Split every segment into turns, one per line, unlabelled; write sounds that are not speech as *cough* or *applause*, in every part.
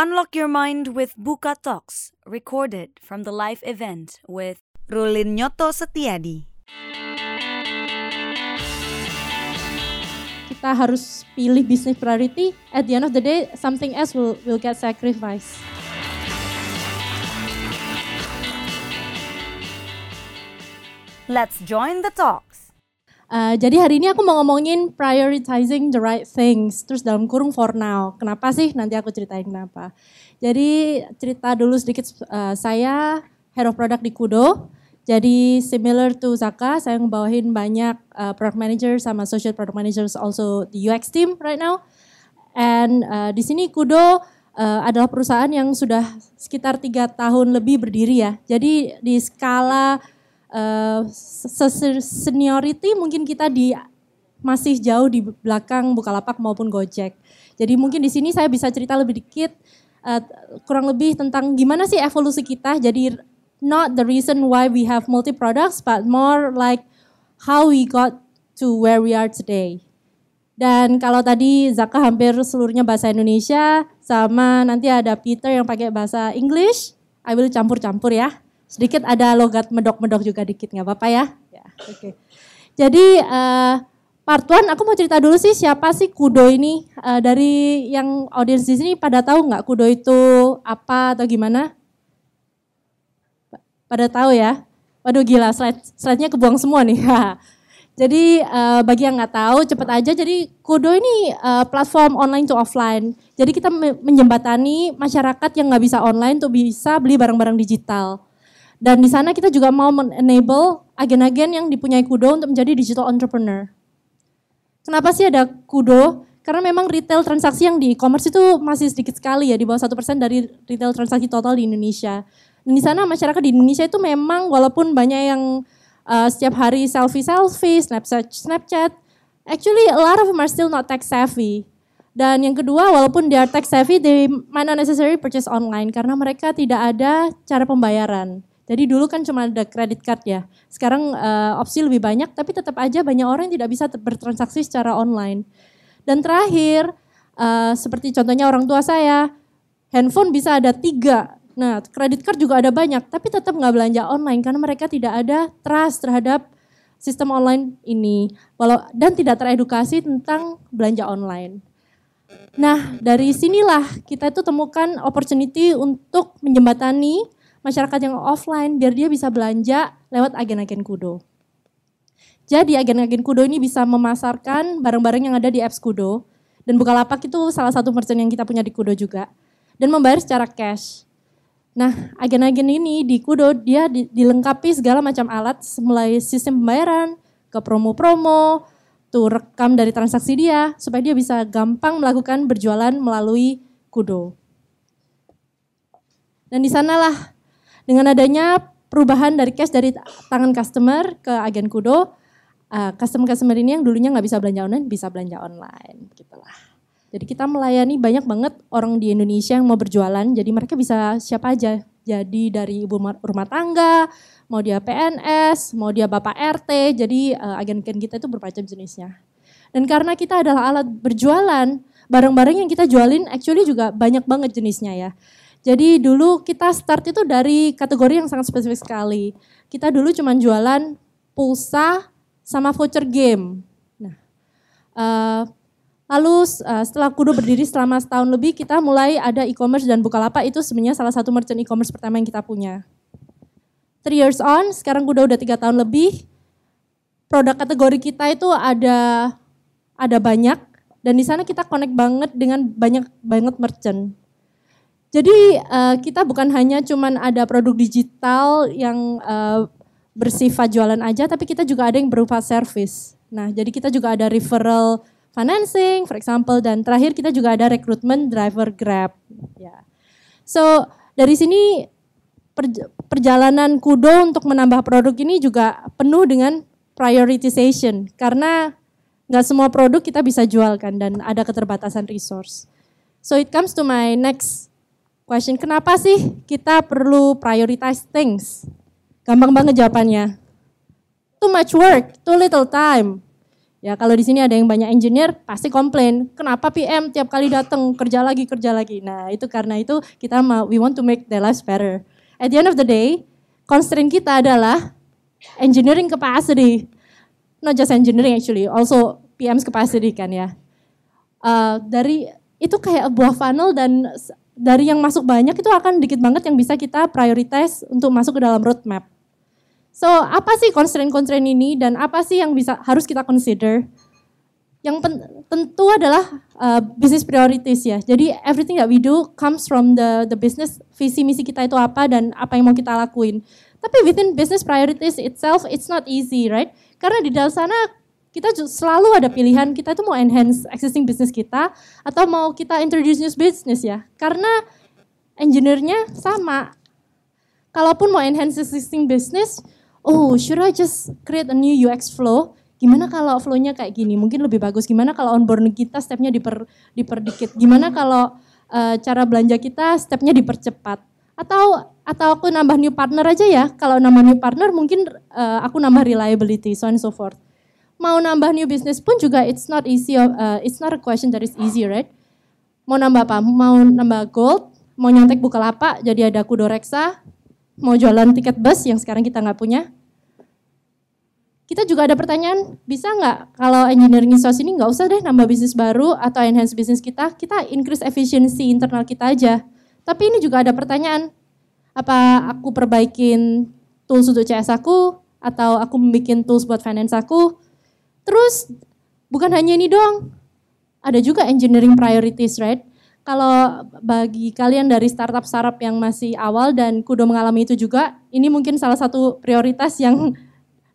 Unlock your mind with Buka Talks, recorded from the live event with Rulin Nyoto Setiadi.
Kita harus pilih business priority. At the end of the day, something else will will get sacrificed.
Let's join the talks.
Uh, jadi hari ini aku mau ngomongin prioritizing the right things. Terus dalam kurung for now. Kenapa sih? Nanti aku ceritain kenapa. Jadi cerita dulu sedikit. Uh, saya head of product di Kudo. Jadi similar to Zaka, saya ngebawahin banyak uh, product manager sama associate product managers also the UX team right now. And uh, di sini Kudo uh, adalah perusahaan yang sudah sekitar tiga tahun lebih berdiri ya. Jadi di skala uh, seniority mungkin kita di masih jauh di belakang Bukalapak maupun Gojek. Jadi mungkin di sini saya bisa cerita lebih dikit uh, kurang lebih tentang gimana sih evolusi kita. Jadi not the reason why we have multi products but more like how we got to where we are today. Dan kalau tadi Zaka hampir seluruhnya bahasa Indonesia sama nanti ada Peter yang pakai bahasa English, I will campur-campur ya sedikit ada logat medok-medok juga dikit nggak apa-apa ya. ya Oke. Okay. Jadi uh, part one aku mau cerita dulu sih siapa sih Kudo ini uh, dari yang audiens di sini pada tahu nggak Kudo itu apa atau gimana? Pada tahu ya? Waduh gila slide slide-nya kebuang semua nih. *laughs* Jadi uh, bagi yang nggak tahu cepet aja. Jadi Kudo ini uh, platform online to offline. Jadi kita menjembatani masyarakat yang nggak bisa online untuk bisa beli barang-barang digital. Dan di sana kita juga mau enable agen-agen yang dipunyai Kudo untuk menjadi digital entrepreneur. Kenapa sih ada Kudo? Karena memang retail transaksi yang di e-commerce itu masih sedikit sekali ya, di bawah satu persen dari retail transaksi total di Indonesia. Dan di sana masyarakat di Indonesia itu memang walaupun banyak yang uh, setiap hari selfie-selfie, Snapchat, Snapchat, actually a lot of them are still not tech savvy. Dan yang kedua, walaupun are tech savvy, they might not necessarily purchase online karena mereka tidak ada cara pembayaran. Jadi dulu kan cuma ada credit card ya. Sekarang uh, opsi lebih banyak, tapi tetap aja banyak orang yang tidak bisa bertransaksi secara online. Dan terakhir, uh, seperti contohnya orang tua saya, handphone bisa ada tiga. Nah, credit card juga ada banyak, tapi tetap nggak belanja online karena mereka tidak ada trust terhadap sistem online ini. Walau dan tidak teredukasi tentang belanja online. Nah, dari sinilah kita itu temukan opportunity untuk menjembatani masyarakat yang offline biar dia bisa belanja lewat agen-agen Kudo. Jadi agen-agen Kudo ini bisa memasarkan barang-barang yang ada di apps Kudo dan Bukalapak itu salah satu merchant yang kita punya di Kudo juga dan membayar secara cash. Nah, agen-agen ini di Kudo dia dilengkapi segala macam alat mulai sistem pembayaran ke promo-promo, tuh rekam dari transaksi dia supaya dia bisa gampang melakukan berjualan melalui Kudo. Dan di sanalah dengan adanya perubahan dari cash dari tangan customer ke agen Kudo, uh, customer-customer ini yang dulunya nggak bisa belanja online bisa belanja online, gitulah. Jadi kita melayani banyak banget orang di Indonesia yang mau berjualan, jadi mereka bisa siapa aja. Jadi dari ibu rumah tangga, mau dia PNS, mau dia bapak RT, jadi uh, agen-agen kita itu bermacam jenisnya. Dan karena kita adalah alat berjualan, barang-barang yang kita jualin actually juga banyak banget jenisnya ya. Jadi dulu kita start itu dari kategori yang sangat spesifik sekali. Kita dulu cuma jualan pulsa sama voucher game. Nah, uh, lalu uh, setelah Kudo berdiri selama setahun lebih, kita mulai ada e-commerce dan Bukalapak itu sebenarnya salah satu merchant e-commerce pertama yang kita punya. Three years on, sekarang Kudo udah tiga tahun lebih. Produk kategori kita itu ada ada banyak dan di sana kita connect banget dengan banyak banget merchant. Jadi uh, kita bukan hanya cuman ada produk digital yang uh, bersifat jualan aja, tapi kita juga ada yang berupa service. Nah, jadi kita juga ada referral financing, for example, dan terakhir kita juga ada rekrutmen driver Grab. Ya. So dari sini perjalanan Kudo untuk menambah produk ini juga penuh dengan prioritization karena nggak semua produk kita bisa jualkan dan ada keterbatasan resource. So it comes to my next question, kenapa sih kita perlu prioritize things? Gampang banget jawabannya. Too much work, too little time. Ya kalau di sini ada yang banyak engineer pasti komplain, kenapa PM tiap kali datang kerja lagi kerja lagi. Nah itu karena itu kita mau we want to make their lives better. At the end of the day, constraint kita adalah engineering capacity, not just engineering actually, also PM's capacity kan ya. Uh, dari itu kayak buah funnel dan dari yang masuk banyak itu akan dikit banget yang bisa kita prioritize untuk masuk ke dalam roadmap. So, apa sih constraint-constraint ini dan apa sih yang bisa harus kita consider? Yang pen, tentu adalah uh, business priorities ya. Jadi everything that we do comes from the the business visi misi kita itu apa dan apa yang mau kita lakuin. Tapi within business priorities itself it's not easy, right? Karena di dalam sana kita selalu ada pilihan kita tuh mau enhance existing business kita atau mau kita introduce new business ya. Karena engineer-nya sama. Kalaupun mau enhance existing business, oh should I just create a new UX flow? Gimana kalau flow-nya kayak gini? Mungkin lebih bagus. Gimana kalau onboarding kita step-nya diper, diperdikit? Gimana kalau uh, cara belanja kita step-nya dipercepat? Atau atau aku nambah new partner aja ya? Kalau nambah new partner mungkin uh, aku nambah reliability, so on and so forth. Mau nambah new business pun juga it's not easy, uh, it's not a question that is easy, right? Mau nambah apa? Mau nambah gold, mau nyontek lapak jadi ada kudo reksa, mau jualan tiket bus yang sekarang kita nggak punya. Kita juga ada pertanyaan, bisa nggak kalau engineering resource ini nggak usah deh nambah bisnis baru atau enhance bisnis kita, kita increase efisiensi internal kita aja. Tapi ini juga ada pertanyaan, apa aku perbaikin tools untuk CS aku, atau aku membuat tools buat finance aku. Terus bukan hanya ini doang, ada juga engineering priorities, right? kalau bagi kalian dari startup-startup yang masih awal dan kudo mengalami itu juga, ini mungkin salah satu prioritas yang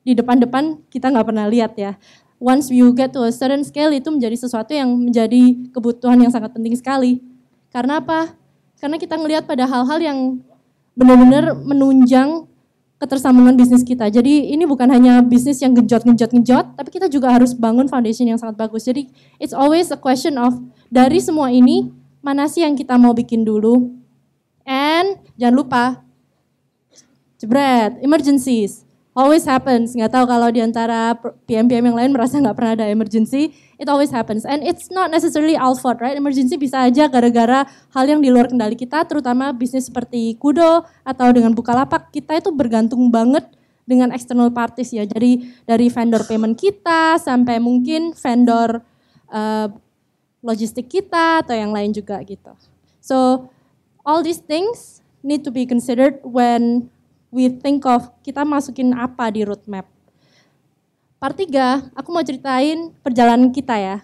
di depan-depan kita nggak pernah lihat ya. Once you get to a certain scale itu menjadi sesuatu yang menjadi kebutuhan yang sangat penting sekali. Karena apa? Karena kita ngelihat pada hal-hal yang benar-benar menunjang ketersambungan bisnis kita. Jadi ini bukan hanya bisnis yang genjot, genjot, genjot, tapi kita juga harus bangun foundation yang sangat bagus. Jadi it's always a question of dari semua ini mana sih yang kita mau bikin dulu. And jangan lupa, jebret, emergencies. Always happens. Nggak tahu kalau di antara PM-PM yang lain merasa nggak pernah ada emergency, it always happens. And it's not necessarily our fault, right? Emergency bisa aja gara-gara hal yang di luar kendali kita, terutama bisnis seperti Kudo atau dengan Bukalapak, kita itu bergantung banget dengan external parties ya. Jadi dari vendor payment kita sampai mungkin vendor uh, logistik kita atau yang lain juga gitu. So all these things need to be considered when we think of kita masukin apa di roadmap. Part 3, aku mau ceritain perjalanan kita ya.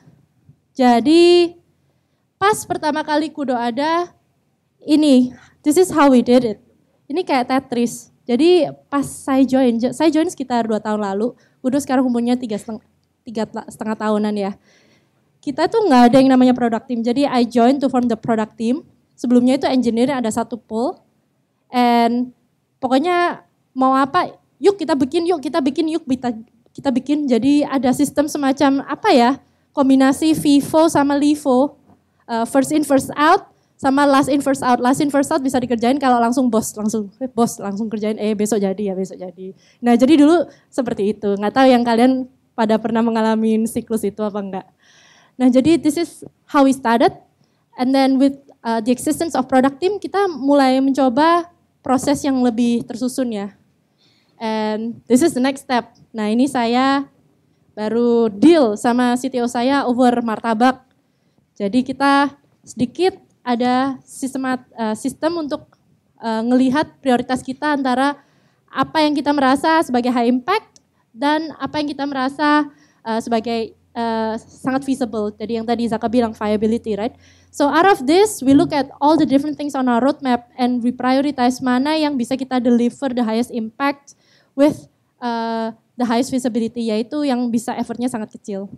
Jadi pas pertama kali Kudo ada, ini, this is how we did it. Ini kayak Tetris. Jadi pas saya join, saya join sekitar dua tahun lalu, Kudo sekarang umurnya tiga setengah, tiga setengah tahunan ya kita tuh nggak ada yang namanya product team. Jadi I join to form the product team. Sebelumnya itu engineer ada satu pool. And pokoknya mau apa, yuk kita bikin, yuk kita bikin, yuk kita, kita bikin. Jadi ada sistem semacam apa ya, kombinasi FIFO sama LIFO. Uh, first in, first out, sama last in, first out. Last in, first out bisa dikerjain kalau langsung bos, langsung eh, bos langsung kerjain, eh besok jadi ya besok jadi. Nah jadi dulu seperti itu. Nggak tahu yang kalian pada pernah mengalami siklus itu apa enggak. Nah, jadi this is how we started. And then with uh, the existence of product team, kita mulai mencoba proses yang lebih tersusun ya. And this is the next step. Nah, ini saya baru deal sama CTO saya over martabak. Jadi kita sedikit ada sistemat, uh, sistem untuk uh, ngelihat prioritas kita antara apa yang kita merasa sebagai high impact dan apa yang kita merasa uh, sebagai uh, sangat feasible. Jadi yang tadi Zaka bilang viability, right? So out of this, we look at all the different things on our roadmap and we prioritize mana yang bisa kita deliver the highest impact with uh, the highest feasibility, yaitu yang bisa effortnya sangat kecil.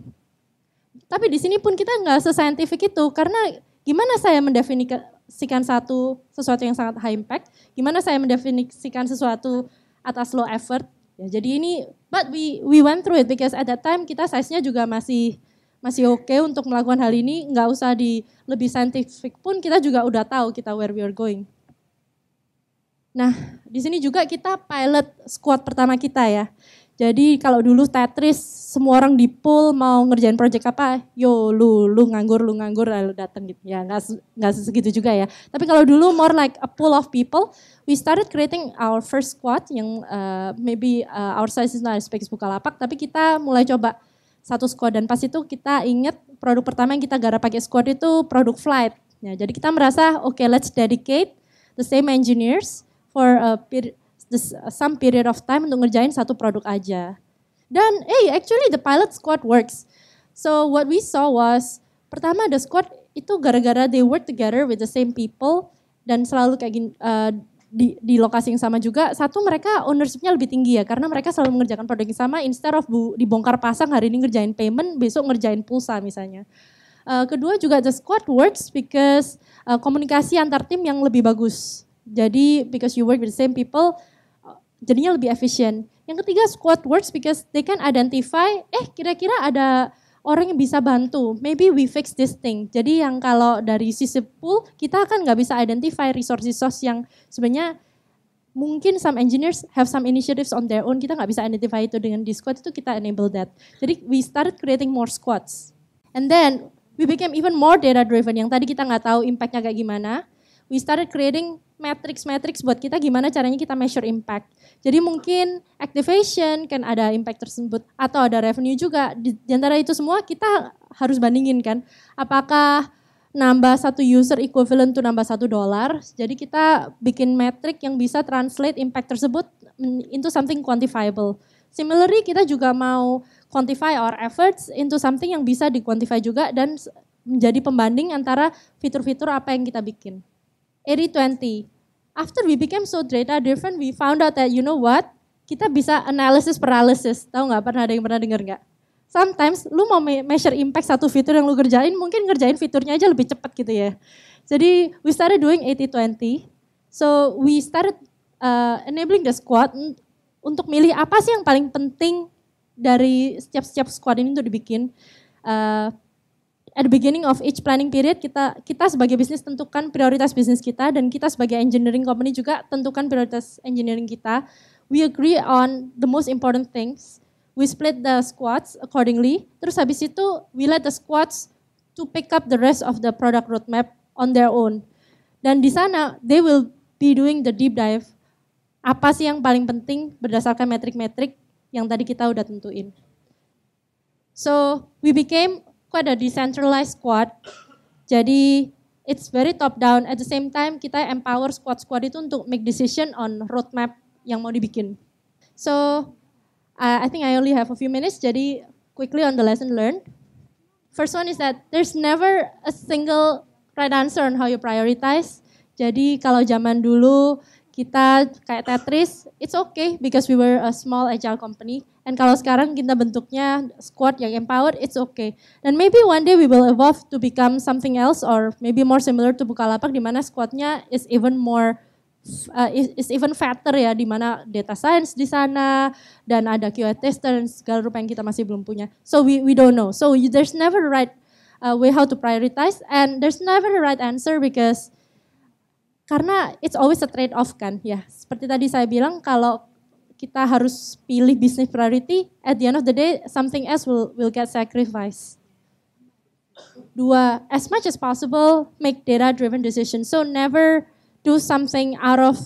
Tapi di sini pun kita nggak sescientific itu, karena gimana saya mendefinisikan satu sesuatu yang sangat high impact, gimana saya mendefinisikan sesuatu atas low effort, Ya, jadi ini, but we we went through it because at that time kita size-nya juga masih masih oke okay untuk melakukan hal ini, nggak usah di lebih scientific pun kita juga udah tahu kita where we are going. Nah, di sini juga kita pilot squad pertama kita ya. Jadi kalau dulu Tetris semua orang di pool mau ngerjain project apa, yo lu lu nganggur lu nganggur lalu datang gitu ya nggak nggak segitu juga ya. Tapi kalau dulu more like a pool of people, we started creating our first squad yang uh, maybe uh, our size is not as big as Bukalapak, tapi kita mulai coba satu squad dan pas itu kita inget produk pertama yang kita garap pakai squad itu produk flight. Ya, jadi kita merasa oke okay, let's dedicate the same engineers for a some period of time untuk ngerjain satu produk aja. Dan hey, actually the pilot squad works. So what we saw was pertama the squad itu gara-gara they work together with the same people dan selalu kayak gini, uh, di, di lokasi yang sama juga. Satu mereka ownershipnya lebih tinggi ya karena mereka selalu mengerjakan produk yang sama instead of bu, dibongkar pasang hari ini ngerjain payment besok ngerjain pulsa misalnya. Uh, kedua juga the squad works because uh, komunikasi antar tim yang lebih bagus. Jadi because you work with the same people, jadinya lebih efisien. Yang ketiga squad works because they can identify, eh kira-kira ada orang yang bisa bantu. Maybe we fix this thing. Jadi yang kalau dari sisi pool, kita kan nggak bisa identify resource-resource yang sebenarnya mungkin some engineers have some initiatives on their own. Kita nggak bisa identify itu dengan di squad itu kita enable that. Jadi we started creating more squads. And then we became even more data driven. Yang tadi kita nggak tahu impactnya kayak gimana. We started creating matrix-matrix buat kita gimana caranya kita measure impact. Jadi mungkin activation kan ada impact tersebut atau ada revenue juga. Di, antara itu semua kita harus bandingin kan. Apakah nambah satu user equivalent to nambah satu dolar. Jadi kita bikin metric yang bisa translate impact tersebut into something quantifiable. Similarly kita juga mau quantify our efforts into something yang bisa di-quantify juga dan menjadi pembanding antara fitur-fitur apa yang kita bikin. 80-20. After we became so data driven, we found out that you know what? Kita bisa analysis paralysis. Tahu nggak? Pernah ada yang pernah dengar nggak? Sometimes lu mau measure impact satu fitur yang lu kerjain, mungkin ngerjain fiturnya aja lebih cepat gitu ya. Jadi we started doing 80-20. So we started uh, enabling the squad untuk milih apa sih yang paling penting dari setiap-setiap squad ini untuk dibikin. Uh, at the beginning of each planning period kita kita sebagai bisnis tentukan prioritas bisnis kita dan kita sebagai engineering company juga tentukan prioritas engineering kita. We agree on the most important things. We split the squads accordingly. Terus habis itu we let the squads to pick up the rest of the product roadmap on their own. Dan di sana they will be doing the deep dive. Apa sih yang paling penting berdasarkan metrik-metrik yang tadi kita udah tentuin. So we became quite a decentralized squad. Jadi it's very top down. At the same time kita empower squad-squad itu untuk make decision on roadmap yang mau dibikin. So uh, I think I only have a few minutes. Jadi quickly on the lesson learned. First one is that there's never a single right answer on how you prioritize. Jadi kalau zaman dulu kita kayak Tetris, it's okay because we were a small agile company. And kalau sekarang kita bentuknya squad yang empowered, it's okay. And maybe one day we will evolve to become something else or maybe more similar to Bukalapak di mana squadnya is even more uh, is, is even fatter ya di mana data science di sana dan ada QA tester dan segala rupa yang kita masih belum punya. So we we don't know. So you, there's never right uh, way how to prioritize and there's never a right answer because karena it's always a trade off kan ya. Seperti tadi saya bilang kalau kita harus pilih business priority, at the end of the day something else will will get sacrificed. Dua, as much as possible make data driven decisions. So never do something out of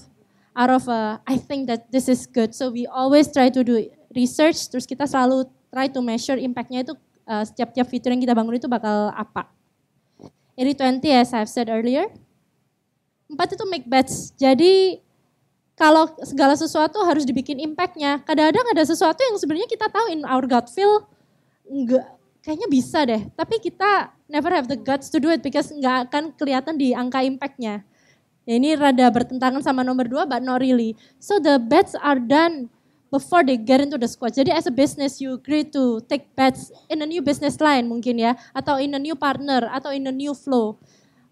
out of a, I think that this is good. So we always try to do research. Terus kita selalu try to measure impactnya itu uh, setiap-tiap fitur yang kita bangun itu bakal apa. 80-20 as I've said earlier. Empat itu make bets. Jadi kalau segala sesuatu harus dibikin impactnya. Kadang-kadang ada sesuatu yang sebenarnya kita tahu in our gut feel enggak kayaknya bisa deh. Tapi kita never have the guts to do it because nggak akan kelihatan di angka impactnya. Ya ini rada bertentangan sama nomor dua, but not really. So the bets are done before they get into the squad. Jadi as a business you agree to take bets in a new business line mungkin ya, atau in a new partner, atau in a new flow,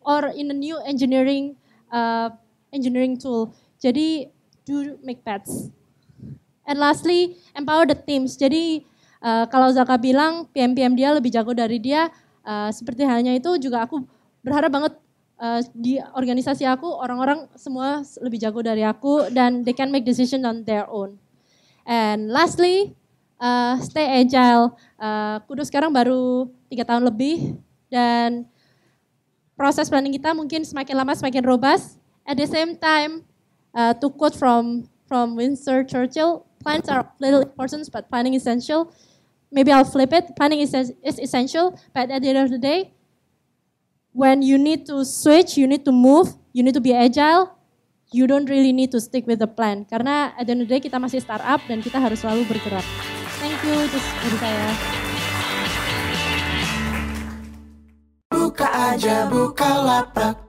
or in a new engineering uh, engineering tool. Jadi do make bets. And lastly, empower the teams. Jadi uh, kalau Zaka bilang PM-PM dia lebih jago dari dia, uh, seperti halnya itu juga aku berharap banget uh, di organisasi aku orang-orang semua lebih jago dari aku dan they can make decision on their own. And lastly, uh, stay agile. Uh, Kudo sekarang baru tiga tahun lebih dan proses planning kita mungkin semakin lama semakin robust. At the same time, uh, to quote from from Winston Churchill, plans are little important, but planning essential. Maybe I'll flip it. Planning is, is essential, but at the end of the day, when you need to switch, you need to move, you need to be agile, you don't really need to stick with the plan. Karena at the end of the day kita masih startup dan kita harus selalu bergerak. Thank you, itu dari saya.
Buka aja, buka lapak.